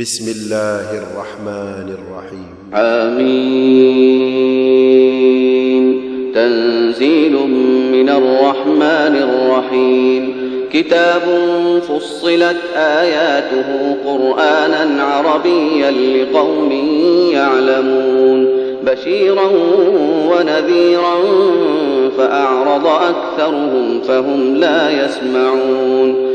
بسم الله الرحمن الرحيم. آمين. تنزيل من الرحمن الرحيم. كتاب فصلت آياته قرآنا عربيا لقوم يعلمون. بشيرا ونذيرا فأعرض أكثرهم فهم لا يسمعون.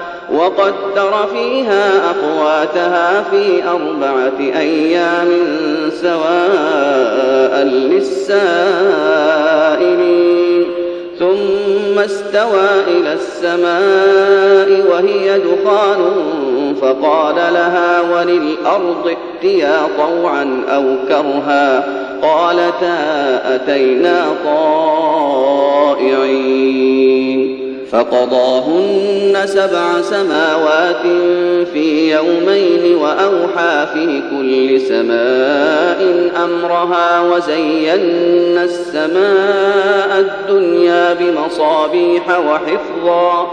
وقدر فيها أقواتها في أربعة أيام سواء للسائلين. ثم استوى إلى السماء وهي دخان فقال لها وللأرض ائتيا طوعا أو كرها. قالتا أتينا طائعين. فقضاهن سبع سماوات في يومين وأوحى في كل سماء أمرها وزينا السماء الدنيا بمصابيح وحفظا.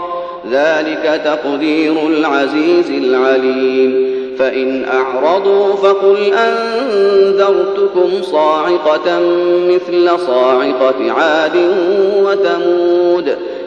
ذلك تقدير العزيز العليم. فإن أعرضوا فقل أنذرتكم صاعقة مثل صاعقة عاد وثمود.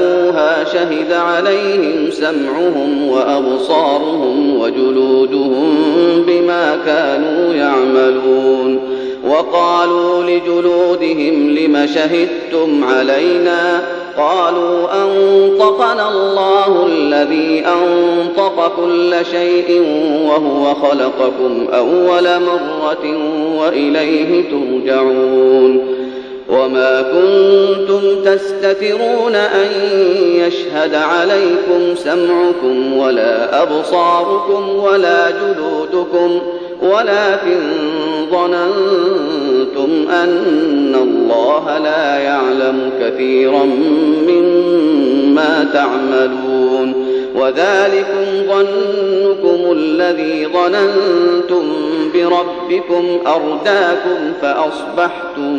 جاءوها شهد عليهم سمعهم وأبصارهم وجلودهم بما كانوا يعملون وقالوا لجلودهم لم شهدتم علينا قالوا أنطقنا الله الذي أنطق كل شيء وهو خلقكم أول مرة وإليه ترجعون وما كنتم تستترون أن يشهد عليكم سمعكم ولا أبصاركم ولا جلودكم ولكن ظننتم أن الله لا يعلم كثيرا مما تعملون وذلكم ظنكم الذي ظننتم بربكم أرداكم فأصبحتم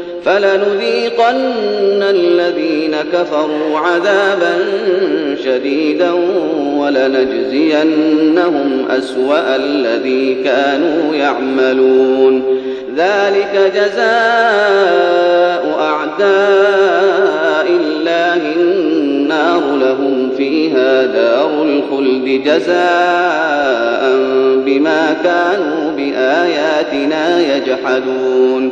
فلنذيقن الذين كفروا عذابا شديدا ولنجزينهم أسوأ الذي كانوا يعملون. ذلك جزاء أعداء الله النار لهم فيها دار الخلد جزاء بما كانوا بآياتنا يجحدون.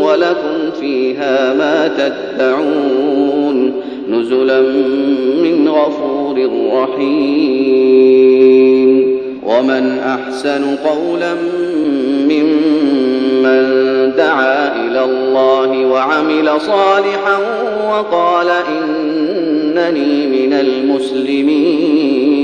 ولكم فيها ما تدعون نزلا من غفور رحيم. ومن أحسن قولا ممن دعا إلى الله وعمل صالحا وقال إنني من المسلمين.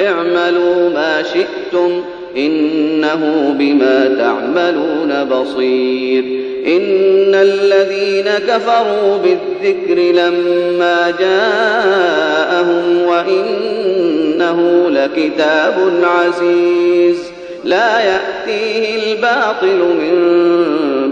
اعملوا ما شئتم إنه بما تعملون بصير. إن الذين كفروا بالذكر لما جاءهم وإنه لكتاب عزيز. لا يأتيه الباطل من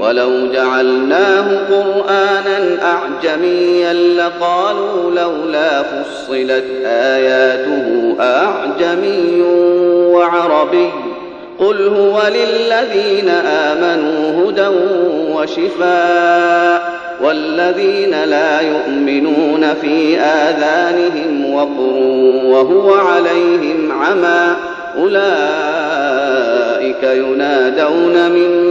ولو جعلناه قرآنا أعجميا لقالوا لولا فصلت آياته أعجمي وعربي قل هو للذين آمنوا هدى وشفاء والذين لا يؤمنون في آذانهم وقر وهو عليهم عمى أولئك ينادون من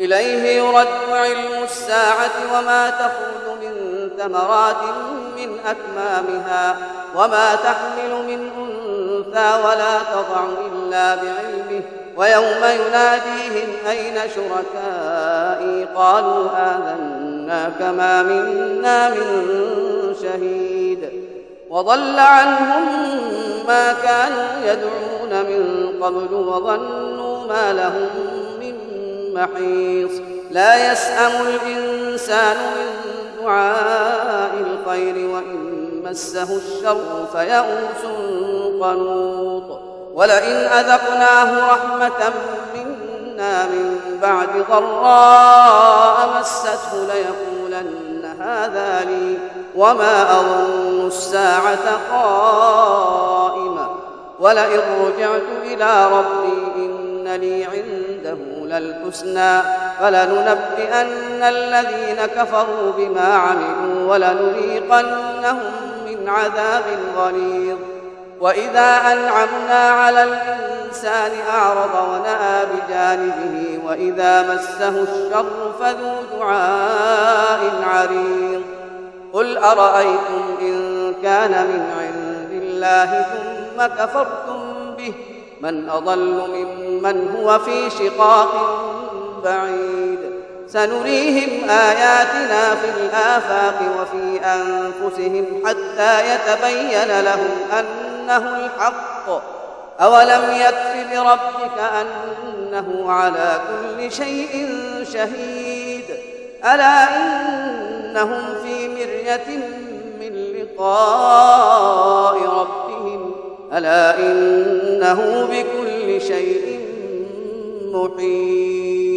إليه يرد علم الساعة وما تخرج من ثمرات من أكمامها وما تحمل من أنثى ولا تضع إلا بعلمه ويوم يناديهم أين شركائي؟ قالوا آذنا كما منا من شهيد. وضل عنهم ما كانوا يدعون من قبل وظنوا ما لهم محيص لا يسأم الإنسان من دعاء الخير وإن مسه الشر فيئوس قنوط. ولئن أذقناه رحمة منا من بعد ضراء مسته ليقولن هذا لي وما أظن الساعة قائمة. ولئن رجعت إلى ربي إن لي عنده للحسنى فلننبئن الذين كفروا بما عملوا ولنذيقنهم من عذاب غليظ. وإذا أنعمنا على الإنسان أعرض ونأى بجانبه وإذا مسه الشر فذو دعاء عريض. قل أرأيتم إن كان من عند الله ثم كفرتم به؟ من أضل ممن هو في شقاق بعيد. سنريهم آياتنا في الآفاق وفي أنفسهم حتى يتبين لهم أنه الحق. أولم يكف بربك أنه على كل شيء شهيد. ألا إنهم في مرية من لقاء ربهم. ألا إنه بكل شيء محيط